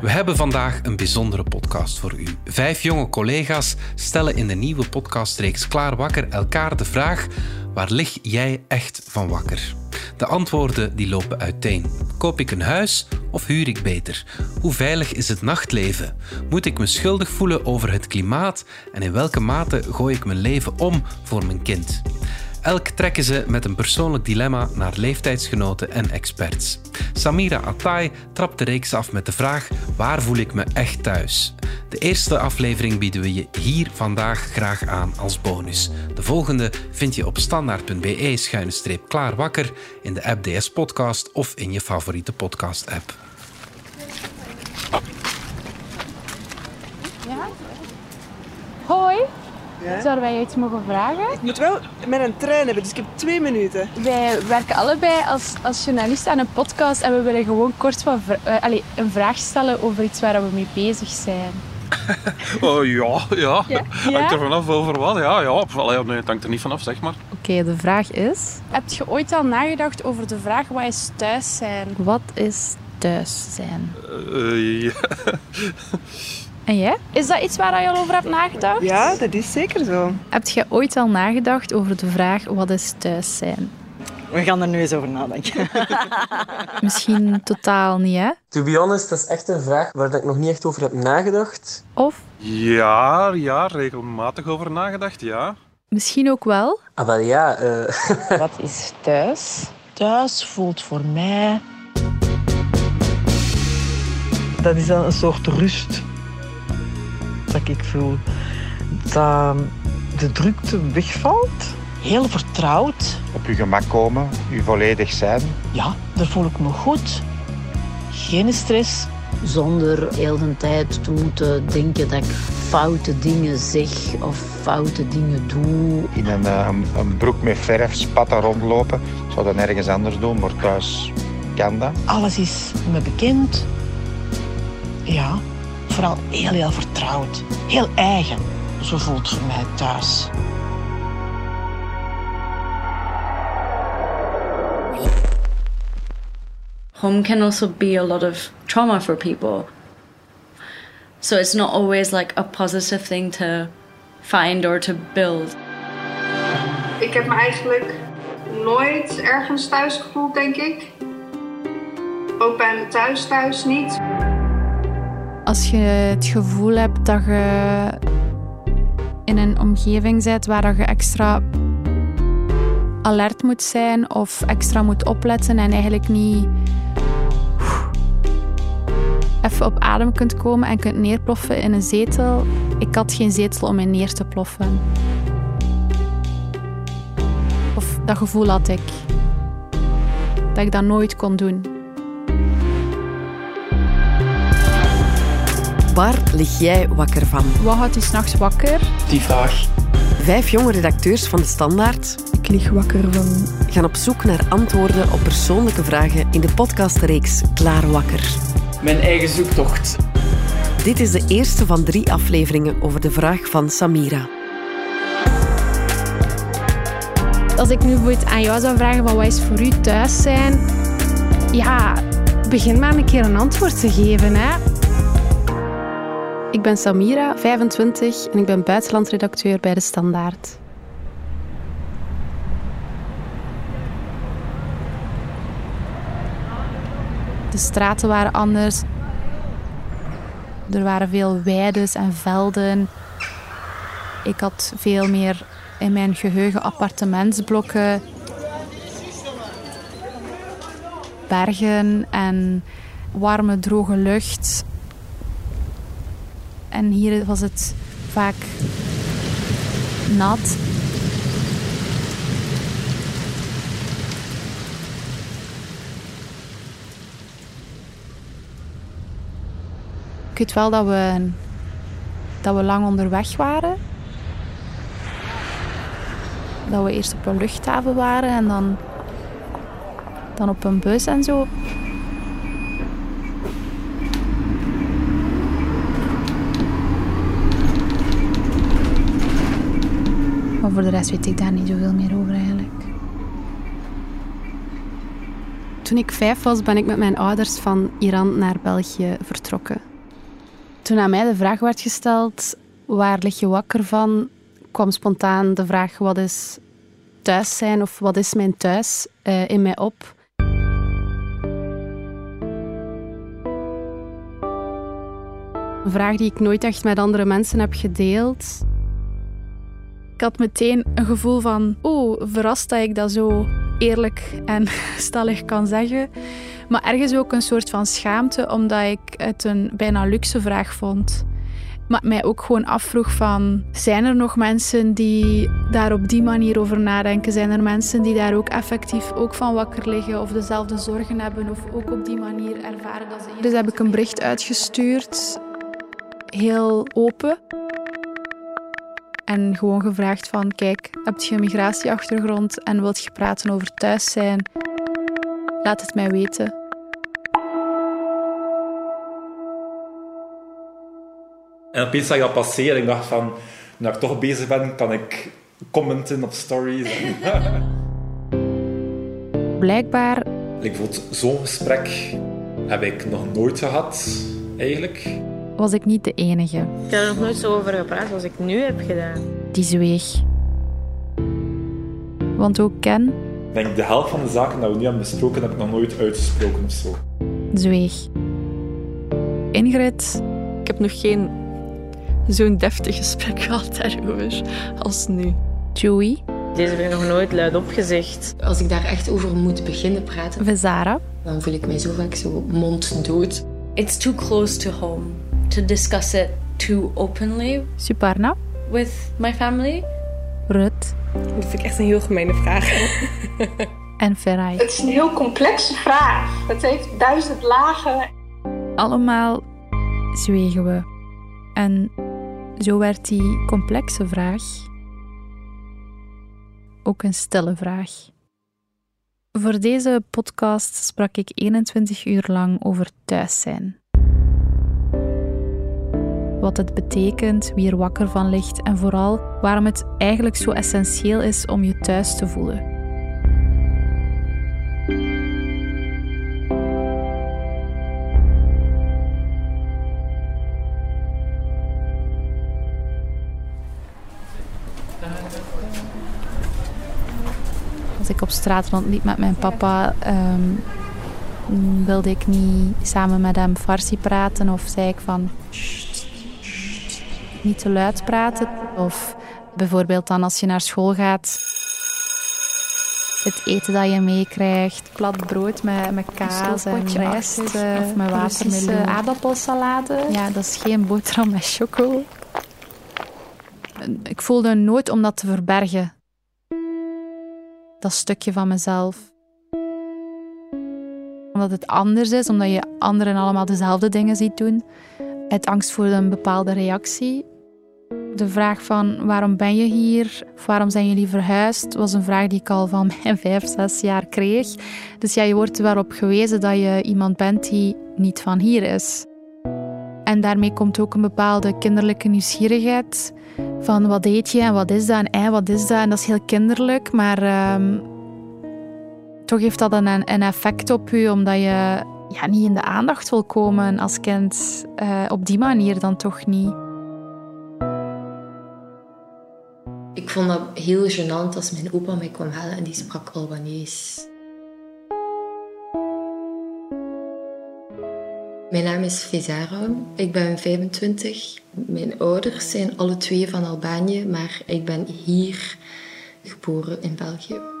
We hebben vandaag een bijzondere podcast voor u. Vijf jonge collega's stellen in de nieuwe podcastreeks Klaar Wakker elkaar de vraag: waar lig jij echt van wakker? De antwoorden die lopen uiteen. Koop ik een huis of huur ik beter? Hoe veilig is het nachtleven? Moet ik me schuldig voelen over het klimaat? En in welke mate gooi ik mijn leven om voor mijn kind? Elk trekken ze met een persoonlijk dilemma naar leeftijdsgenoten en experts. Samira Attai trapt de reeks af met de vraag: waar voel ik me echt thuis? De eerste aflevering bieden we je hier vandaag graag aan als bonus. De volgende vind je op standaard.be-klaarwakker in de app DS Podcast of in je favoriete podcast-app. Ja? Hoi, zouden wij je iets mogen vragen? Ik moet wel met een trein hebben, dus ik heb twee minuten. Wij werken allebei als, als journalisten aan een podcast en we willen gewoon kort wat eh, allee, een vraag stellen over iets waar we mee bezig zijn. Oh ja, ja. Ja? Hangt er vanaf over wat? Ja, ja. Allee, nee, het hangt er niet vanaf, zeg maar. Oké, de vraag is: Heb je ooit al nagedacht over de vraag wat is thuis zijn? wat is thuis zijn? Eh, ja. En jij? Is dat iets waar je al over hebt nagedacht? Ja, dat is zeker zo. Heb je ooit al nagedacht over de vraag wat is thuis zijn? We gaan er nu eens over nadenken. Misschien totaal niet, hè? To be honest, dat is echt een vraag waar ik nog niet echt over heb nagedacht. Of ja, ja, regelmatig over nagedacht, ja. misschien ook wel? Ah, wel ja, eh, Wat is thuis? Thuis voelt voor mij Dat is dan een soort rust dat ik voel. Dat de drukte wegvalt. heel vertrouwd. op je gemak komen, je volledig zijn. Ja, daar voel ik me goed. Geen stress. zonder heel de tijd te moeten denken dat ik foute dingen zeg of foute dingen doe. In een, eh, een, een broek met verf, spatten rondlopen. Ik zou dat nergens anders doen, maar thuis kan dat. Alles is me bekend. Ja, vooral heel, heel vertrouwd. Heel eigen. Zo voelt voor mij thuis. home can also be a lot of trauma for people. So it's not always like a positive thing to find or to build. Ik heb me eigenlijk nooit ergens thuis gevoeld, denk ik. Ook bij me thuis thuis niet. Als je het gevoel hebt dat je in een omgeving bent waar je extra alert moet zijn of extra moet opletten en eigenlijk niet even op adem kunt komen en kunt neerploffen in een zetel. Ik had geen zetel om in neer te ploffen. Of dat gevoel had ik. Dat ik dat nooit kon doen. Waar lig jij wakker van? Wat houdt je s'nachts wakker? die vraag. Vijf jonge redacteurs van de Standaard Ik lig wakker van. gaan op zoek naar antwoorden op persoonlijke vragen in de podcastreeks Klaar Wakker. Mijn eigen zoektocht. Dit is de eerste van drie afleveringen over de vraag van Samira. Als ik nu bijvoorbeeld aan jou zou vragen van wat is voor u thuis zijn, ja, begin maar een keer een antwoord te geven, hè. Ik ben Samira, 25 en ik ben buitenlandredacteur bij de Standaard. De straten waren anders. Er waren veel weides en velden. Ik had veel meer in mijn geheugen appartementsblokken. Bergen en warme, droge lucht. En hier was het vaak nat. Ik weet wel dat we, dat we lang onderweg waren. Dat we eerst op een luchthaven waren en dan, dan op een bus en zo. Voor de rest weet ik daar niet zoveel meer over eigenlijk. Toen ik vijf was, ben ik met mijn ouders van Iran naar België vertrokken. Toen aan mij de vraag werd gesteld, waar lig je wakker van, kwam spontaan de vraag, wat is thuis zijn of wat is mijn thuis uh, in mij op. Een vraag die ik nooit echt met andere mensen heb gedeeld. Ik had meteen een gevoel van, oh, verrast dat ik dat zo eerlijk en stellig kan zeggen. Maar ergens ook een soort van schaamte, omdat ik het een bijna luxe vraag vond. Maar mij ook gewoon afvroeg van, zijn er nog mensen die daar op die manier over nadenken? Zijn er mensen die daar ook effectief ook van wakker liggen of dezelfde zorgen hebben of ook op die manier ervaren dat ze... Dus heb ik een bericht uitgestuurd, heel open. En gewoon gevraagd van, kijk, heb je een migratieachtergrond en wilt je praten over thuis zijn? Laat het mij weten. En opeens zag je dat passeren. Ik dacht van, nu ik toch bezig ben, kan ik commenten op stories. Blijkbaar... Bijvoorbeeld zo'n gesprek heb ik nog nooit gehad, eigenlijk. Was ik niet de enige. Ik heb er nog nooit zo over gepraat als ik nu heb gedaan. Die zweeg. Want ook Ken... Ik denk de helft van de zaken die we nu hebben besproken, heb ik nog nooit uitgesproken of zo. Zweeg. Ingrid... Ik heb nog geen zo'n deftig gesprek gehad daarover als nu. Joey. Deze heb ik nog nooit luid opgezegd. Als ik daar echt over moet beginnen praten, Vezara. dan voel ik mij zo vaak zo monddood. It's too close to home to discuss it too openly. Suparna. With my family. Rut. Dat vind ik echt een heel gemene vraag. en Ferai. Het is een heel complexe vraag. Het heeft duizend lagen. Allemaal zwegen we. En zo werd die complexe vraag ook een stille vraag. Voor deze podcast sprak ik 21 uur lang over thuis zijn. Wat het betekent, wie er wakker van ligt en vooral waarom het eigenlijk zo essentieel is om je thuis te voelen. als ik op straat rondliep met mijn papa, um, wilde ik niet samen met hem Farsi praten of zei ik van niet te luid praten. Of bijvoorbeeld dan als je naar school gaat, het eten dat je meekrijgt, plat brood met, met kaas en rijst uh, of met watermeloen. aardappelsalade. Ja, dat is geen boterham met choco. Ik voelde een nood om dat te verbergen dat stukje van mezelf. Omdat het anders is, omdat je anderen allemaal dezelfde dingen ziet doen. Uit angst voor een bepaalde reactie. De vraag van waarom ben je hier? Of waarom zijn jullie verhuisd? was een vraag die ik al van mijn vijf, zes jaar kreeg. Dus ja, je wordt er wel op gewezen dat je iemand bent die niet van hier is. En daarmee komt ook een bepaalde kinderlijke nieuwsgierigheid van wat eet je en wat is dat en wat is dat. En dat is heel kinderlijk, maar um, toch heeft dat een, een effect op je, omdat je ja, niet in de aandacht wil komen als kind. Uh, op die manier dan toch niet. Ik vond dat heel gênant als mijn opa mij kwam halen en die sprak Albanese. Mijn naam is Vezara. Ik ben 25. Mijn ouders zijn alle twee van Albanië, maar ik ben hier geboren in België.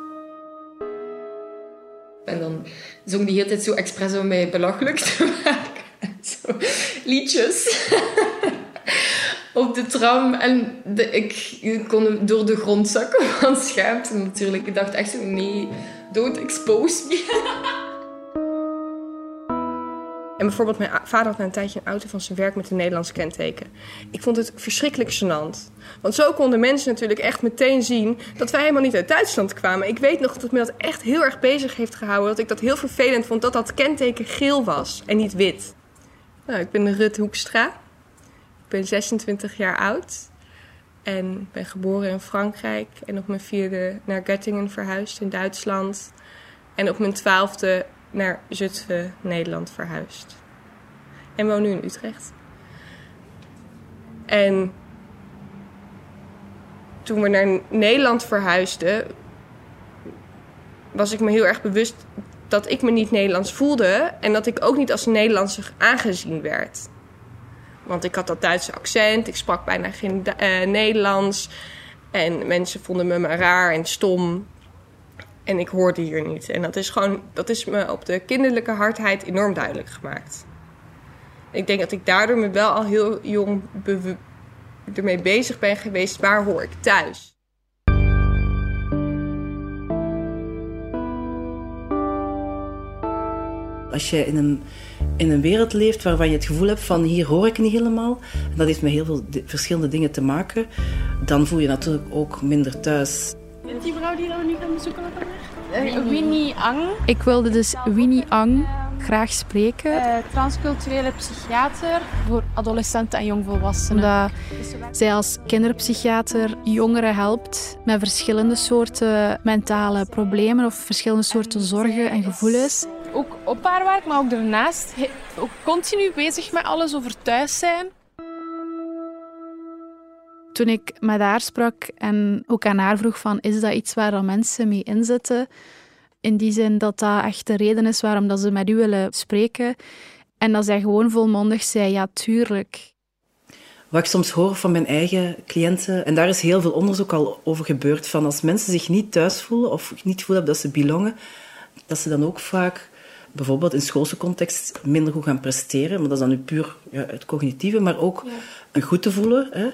En dan zong die hele tijd zo expres om mij belachelijk te maken. Zo, liedjes. Op de tram. En de, ik kon door de grond zakken van schaamte natuurlijk. Ik dacht echt zo, nee, don't expose me. En bijvoorbeeld, mijn vader had na een tijdje een auto van zijn werk met een Nederlandse kenteken. Ik vond het verschrikkelijk gênant. Want zo konden mensen natuurlijk echt meteen zien dat wij helemaal niet uit Duitsland kwamen. Ik weet nog dat me dat echt heel erg bezig heeft gehouden. Dat ik dat heel vervelend vond dat dat kenteken geel was en niet wit. Nou, ik ben Rut Hoekstra. Ik ben 26 jaar oud. En ben geboren in Frankrijk. En op mijn vierde naar Göttingen verhuisd in Duitsland. En op mijn twaalfde naar Zutphen, Nederland verhuisd. En woon nu in Utrecht. En toen we naar Nederland verhuisden, was ik me heel erg bewust dat ik me niet Nederlands voelde en dat ik ook niet als Nederlandser aangezien werd. Want ik had dat Duitse accent, ik sprak bijna geen uh, Nederlands en mensen vonden me maar raar en stom. En ik hoorde hier niet. En dat is gewoon, dat is me op de kinderlijke hardheid enorm duidelijk gemaakt. Ik denk dat ik daardoor me wel al heel jong ermee bezig ben geweest, waar hoor ik thuis? Als je in een, in een wereld leeft waarvan je het gevoel hebt van hier hoor ik niet helemaal, en dat heeft met heel veel verschillende dingen te maken, dan voel je natuurlijk ook minder thuis. En die vrouw die we nu gaan bezoeken op uh, Winnie Ang. Ik wilde dus Winnie Ang graag spreken. Uh, transculturele psychiater voor adolescenten en jongvolwassenen. Omdat zij als kinderpsychiater jongeren helpt met verschillende soorten mentale problemen of verschillende soorten zorgen en gevoelens. Ook op haar werk, maar ook daarnaast ook continu bezig met alles over thuis zijn. Toen ik met haar sprak en ook aan haar vroeg van is dat iets waar mensen mee inzetten, in die zin dat dat echt de reden is waarom dat ze met u willen spreken. En dat zij gewoon volmondig zei, ja, tuurlijk. Wat ik soms hoor van mijn eigen cliënten, en daar is heel veel onderzoek al over gebeurd, van als mensen zich niet thuis voelen of niet voelen dat ze belongen, dat ze dan ook vaak bijvoorbeeld in schoolse context minder goed gaan presteren. Maar dat is dan nu puur ja, het cognitieve, maar ook een goed te voelen. Hè,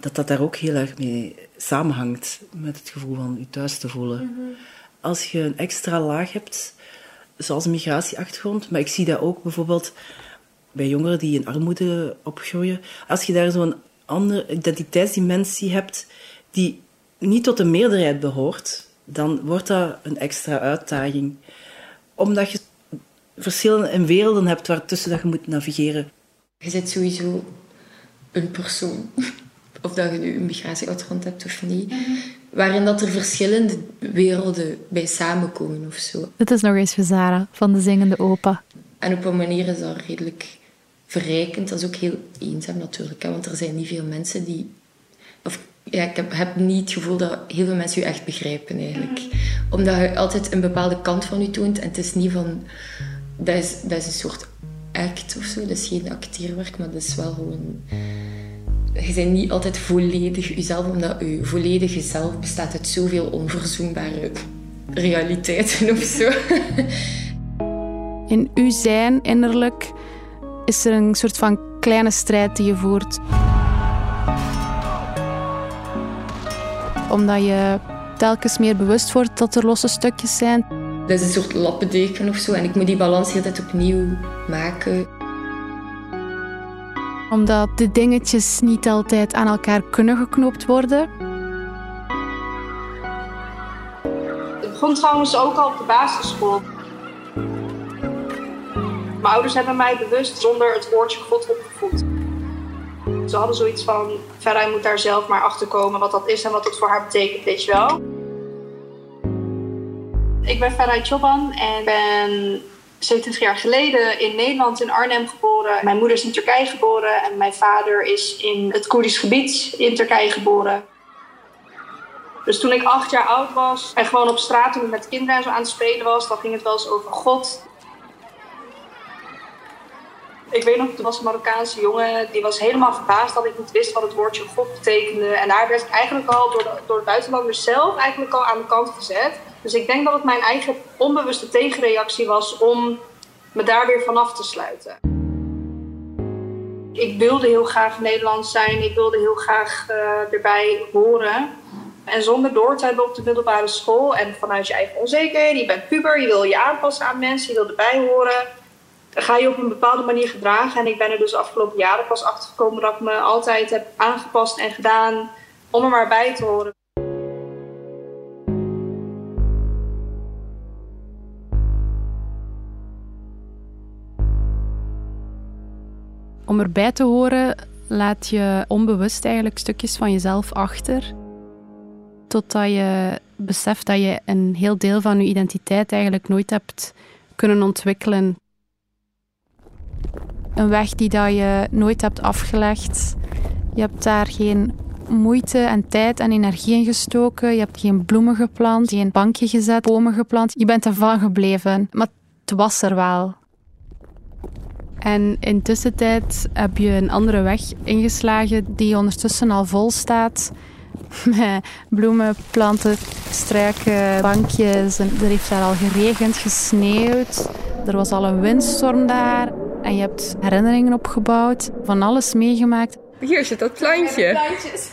dat dat daar ook heel erg mee samenhangt met het gevoel van je thuis te voelen. Mhm als je een extra laag hebt, zoals een migratieachtergrond, maar ik zie dat ook bijvoorbeeld bij jongeren die in armoede opgroeien. Als je daar zo'n andere identiteitsdimensie hebt die niet tot de meerderheid behoort, dan wordt dat een extra uitdaging. Omdat je verschillen in werelden hebt waartussen dat je moet navigeren. Je zit sowieso een persoon. Of dat je nu een migratieachtergrond hebt of niet. Mhm waarin dat er verschillende werelden bij samenkomen of zo. Dit is nog eens voor Zara van de Zingende Opa. En op een manier is dat redelijk verrijkend. Dat is ook heel eenzaam natuurlijk, want er zijn niet veel mensen die... Of, ja, ik heb, heb niet het gevoel dat heel veel mensen je echt begrijpen eigenlijk. Omdat je altijd een bepaalde kant van je toont en het is niet van... Dat is, dat is een soort act of zo, dat is geen acteerwerk, maar dat is wel gewoon je bent niet altijd volledig jezelf, omdat je volledige zelf bestaat uit zoveel onverzoenbare realiteiten of zo. In uw zijn innerlijk is er een soort van kleine strijd die je voert. Omdat je telkens meer bewust wordt dat er losse stukjes zijn. Dat is een soort lappendeken of zo en ik moet die balans heel tijd opnieuw maken omdat de dingetjes niet altijd aan elkaar kunnen geknoopt worden. Het begon trouwens ook al op de basisschool. Mijn ouders hebben mij bewust zonder het woordje God opgevoed. Ze hadden zoiets van, Verder moet daar zelf maar achter komen wat dat is en wat het voor haar betekent, weet je wel. Ik ben Farai Choban en ben 70 jaar geleden in Nederland, in Arnhem geboren. Mijn moeder is in Turkije geboren en mijn vader is in het Koerdisch gebied in Turkije geboren. Dus toen ik acht jaar oud was en gewoon op straat toen ik met kinderen en zo aan het spelen was, dan ging het wel eens over God. Ik weet nog, er was een Marokkaanse jongen die was helemaal verbaasd dat ik niet wist wat het woordje God betekende. En daar werd ik eigenlijk al door de, door de buitenlanders zelf eigenlijk al aan de kant gezet. Dus ik denk dat het mijn eigen onbewuste tegenreactie was om me daar weer vanaf te sluiten. Ik wilde heel graag Nederlands zijn, ik wilde heel graag uh, erbij horen. En zonder door te hebben op de middelbare school en vanuit je eigen onzekerheid, je bent puber, je wil je aanpassen aan mensen, je wil erbij horen. Ga je op een bepaalde manier gedragen. En ik ben er dus afgelopen jaren pas achter gekomen dat ik me altijd heb aangepast en gedaan om er maar bij te horen. Om erbij te horen laat je onbewust eigenlijk stukjes van jezelf achter. Totdat je beseft dat je een heel deel van je identiteit eigenlijk nooit hebt kunnen ontwikkelen. Een weg die dat je nooit hebt afgelegd, Je hebt daar geen moeite en tijd en energie in gestoken. Je hebt geen bloemen geplant, geen bankje gezet, bomen geplant. Je bent ervan gebleven. Maar het was er wel. En in tussentijd heb je een andere weg ingeslagen die ondertussen al vol staat. Met bloemen, planten, struiken, bankjes. En er heeft daar al geregend, gesneeuwd. Er was al een windstorm daar. En je hebt herinneringen opgebouwd, van alles meegemaakt. Hier zit dat plantje. plantjes.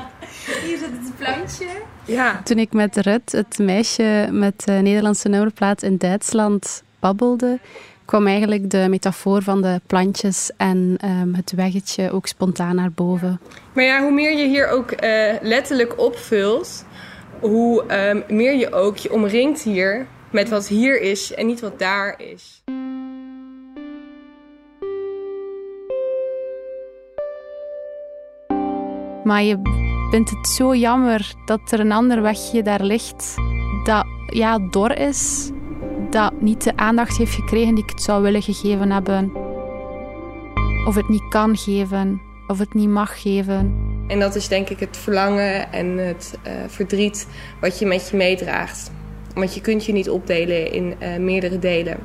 Hier zit het plantje. Ja. Toen ik met Rut, het meisje met de Nederlandse nummerplaat in Duitsland, babbelde, kwam eigenlijk de metafoor van de plantjes en ehm, het weggetje ook spontaan naar boven. Maar ja, hoe meer je hier ook eh, letterlijk opvult, hoe ehm, meer je ook je omringt hier met wat hier is en niet wat daar is. Maar je vindt het zo jammer dat er een ander wegje daar ligt dat ja, dor is, dat niet de aandacht heeft gekregen die ik het zou willen gegeven hebben. Of het niet kan geven, of het niet mag geven. En dat is denk ik het verlangen en het eh, verdriet wat je met je meedraagt. Want je kunt je niet opdelen in eh, meerdere delen.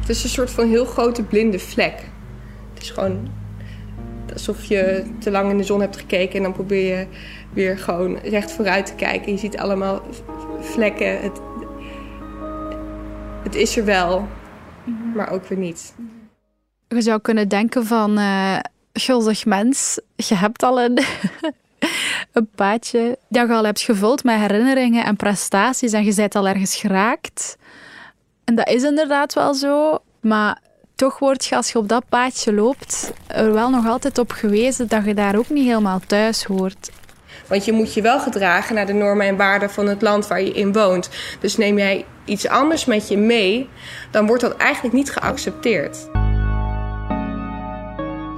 Het is een soort van heel grote blinde vlek. Het is gewoon alsof je te lang in de zon hebt gekeken en dan probeer je weer gewoon recht vooruit te kijken. Je ziet allemaal vlekken. Het, het is er wel, maar ook weer niet. Je zou kunnen denken van, eh gulzig mens, je hebt al een, een paadje dat je al hebt gevuld met herinneringen en prestaties en je bent al ergens geraakt. En dat is inderdaad wel zo, maar toch word je als je op dat paadje loopt er wel nog altijd op gewezen dat je daar ook niet helemaal thuis hoort. Want je moet je wel gedragen naar de normen en waarden van het land waar je in woont. Dus neem jij iets anders met je mee, dan wordt dat eigenlijk niet geaccepteerd.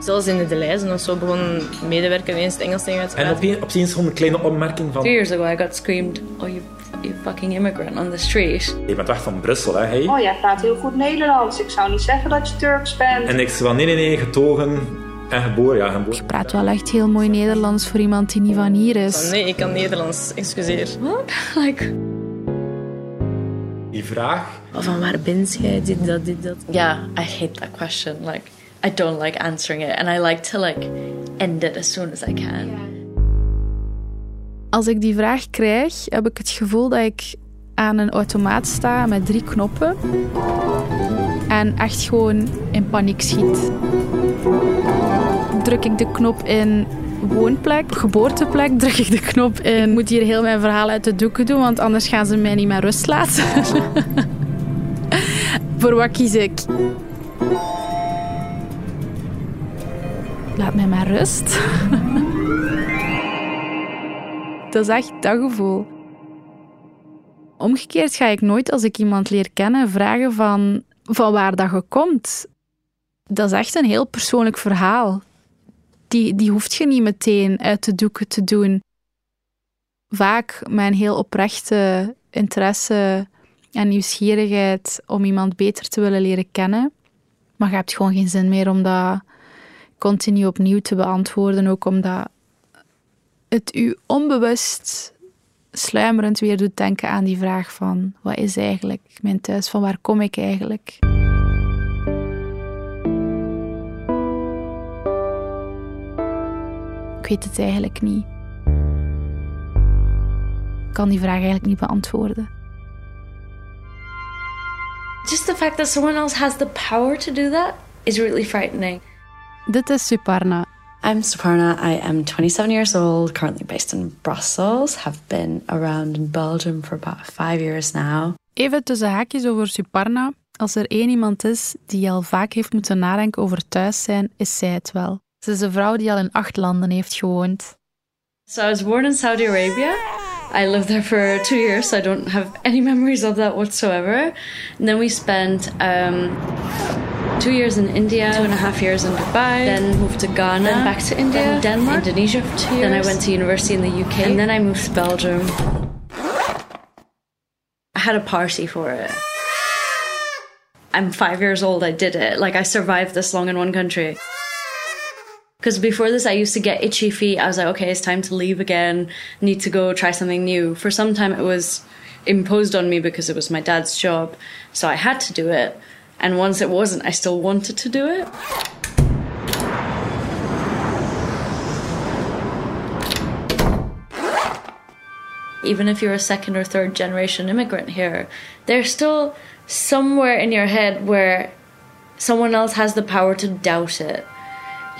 Zelfs in de lijsten of zo begon een medewerker ineens het Engels tegen te En praten. opeens gewoon een kleine opmerking van... Two years ago, I got screamed, "Oh, you, you fucking immigrant!" on the street. Je bent weg van Brussel, hè? Hey? Oh, jij praat heel goed Nederlands. Ik zou niet zeggen dat je Turks bent. En ik zei van, nee, nee, nee, getogen en geboren. Ja, geboren. Je praat wel echt heel mooi Nederlands voor iemand die niet van hier is. nee, ik kan Nederlands, excuseer. What? Like, Die vraag... Van waar ben jij, dit, dat, dit, dat. yeah, I hate that question. Like, I don't like answering it, and I like to like end it as soon as I can. Als ik die vraag krijg, heb ik het gevoel dat ik aan een automaat sta met drie knoppen en echt gewoon in paniek schiet. Druk ik de knop in woonplek, geboorteplek, druk ik de knop in. Ik moet hier heel mijn verhaal uit de doeken doen, want anders gaan ze mij niet meer rust laten. Voor wat kies ik? Laat mij maar rust. Dat is echt dat gevoel. Omgekeerd ga ik nooit als ik iemand leer kennen vragen van, van waar dat je komt. Dat is echt een heel persoonlijk verhaal. Die, die hoeft je niet meteen uit de doeken te doen. Vaak een heel oprechte interesse en nieuwsgierigheid om iemand beter te willen leren kennen. Maar je hebt gewoon geen zin meer om dat continu opnieuw te beantwoorden. Ook omdat het u onbewust sluimerend weer doet denken aan die vraag van wat is eigenlijk mijn thuis, van waar kom ik eigenlijk? Ik weet het eigenlijk niet. Ik kan die vraag eigenlijk niet beantwoorden. Just the fact that someone else has the power to do that is really frightening. Dit is Suparna. I'm Suparna. I am 27 years old, currently based in Brussels. Have been around in Belgium for about five years now. Even tussen haakjes over Suparna. Als er één iemand is die al vaak heeft moeten nadenken over thuis zijn, is zij het wel. Ze is een vrouw die al in acht landen heeft gewoond. So I was born in Saudi Arabia. I lived there for two years, so I don't have any memories of that whatsoever. And then we spent um, two years in India, two and a half years in Dubai, then moved to Ghana, then back to India, then Denmark, Indonesia for two years. Then I went to university in the UK, and then I moved to Belgium. I had a party for it. I'm five years old, I did it. Like, I survived this long in one country. Because before this, I used to get itchy feet. I was like, okay, it's time to leave again. Need to go try something new. For some time, it was imposed on me because it was my dad's job. So I had to do it. And once it wasn't, I still wanted to do it. Even if you're a second or third generation immigrant here, there's still somewhere in your head where someone else has the power to doubt it.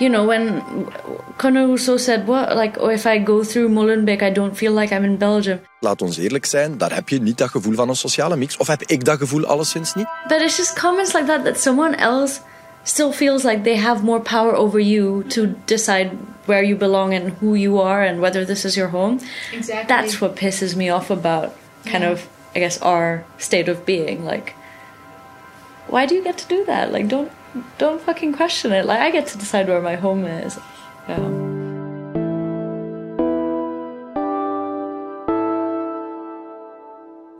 You know, when Conor Rousseau said, "What? Like, oh, if I go through Molenbeek, I don't feel like I'm in Belgium." Laat ons eerlijk zijn, daar heb je niet dat gevoel van een sociale mix. Of heb ik dat gevoel alleszins niet? But it's just comments like that that someone else still feels like they have more power over you to decide where you belong and who you are and whether this is your home. Exactly. That's what pisses me off about kind of, I guess, our state of being. Like, why do you get to do that? Like, don't don't fucking question it. Like, I get to decide where my home is.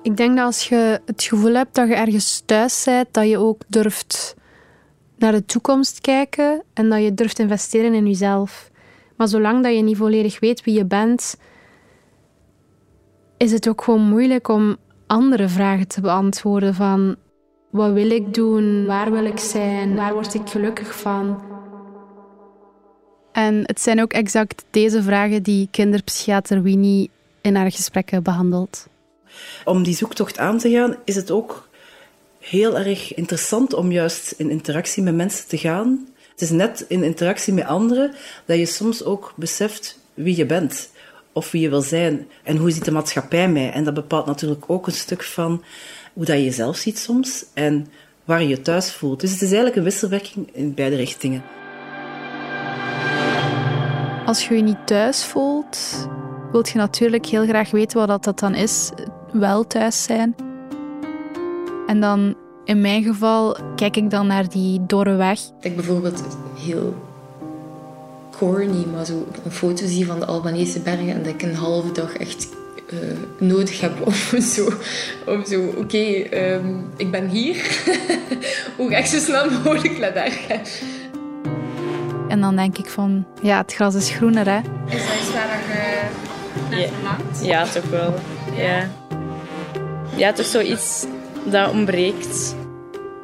Ik denk dat als je het gevoel hebt dat je ergens thuis bent, dat je ook durft naar de toekomst kijken en dat je durft investeren in jezelf. Maar zolang dat je niet volledig weet wie je bent, is het ook gewoon moeilijk om andere vragen te beantwoorden van wat wil ik doen, waar wil ik zijn, waar word ik gelukkig van. En het zijn ook exact deze vragen die kinderpsychiater Winnie in haar gesprekken behandelt. Om die zoektocht aan te gaan, is het ook heel erg interessant om juist in interactie met mensen te gaan. Het is net in interactie met anderen dat je soms ook beseft wie je bent of wie je wil zijn en hoe ziet de maatschappij mij. En dat bepaalt natuurlijk ook een stuk van hoe dat je jezelf ziet soms en waar je je thuis voelt. Dus het is eigenlijk een wisselwerking in beide richtingen. Als je je niet thuis voelt, wilt je natuurlijk heel graag weten wat dat, dat dan is. Wel thuis zijn. En dan, in mijn geval, kijk ik dan naar die dorre weg. Ik bijvoorbeeld heel corny, maar zo een foto zie van de Albanese bergen en dat ik een halve dag echt uh, nodig heb om zo, om zo oké, okay, um, ik ben hier. Hoe ga ik zo snel mogelijk naar daar gaan? En dan denk ik van, ja, het gras is groener, hè. Is dat iets waar je naar ja. verlangt? Ja, toch wel. Ja. Ja, toch zoiets dat ontbreekt.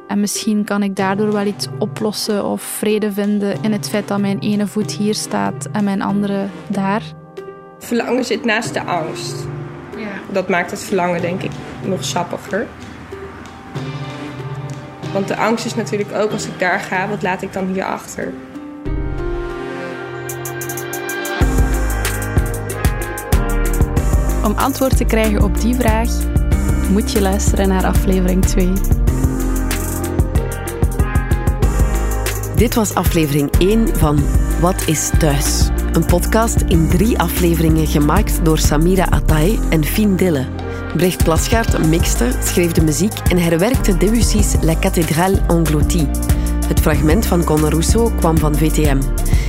En misschien kan ik daardoor wel iets oplossen of vrede vinden in het feit dat mijn ene voet hier staat en mijn andere daar. Verlangen zit naast de angst. Dat maakt het verlangen, denk ik, nog sappiger. Want de angst is natuurlijk ook als ik daar ga, wat laat ik dan hier achter? Om antwoord te krijgen op die vraag moet je luisteren naar aflevering 2. Dit was aflevering 1 van Wat is thuis? Een podcast in drie afleveringen gemaakt door Samira Atay en Fien Dille. Brecht Plasgaard mixte, schreef de muziek en herwerkte Debussy's La Cathédrale Engloutie. Het fragment van Conor Rousseau kwam van VTM.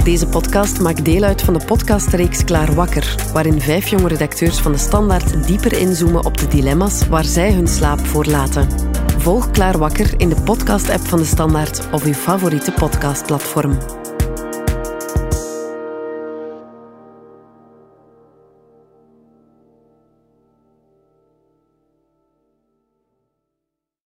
Deze podcast maakt deel uit van de podcastreeks Klaar Wakker, waarin vijf jonge redacteurs van de Standaard dieper inzoomen op de dilemma's waar zij hun slaap voor laten. Volg Klaar Wakker in de podcast-app van de Standaard of uw favoriete podcastplatform.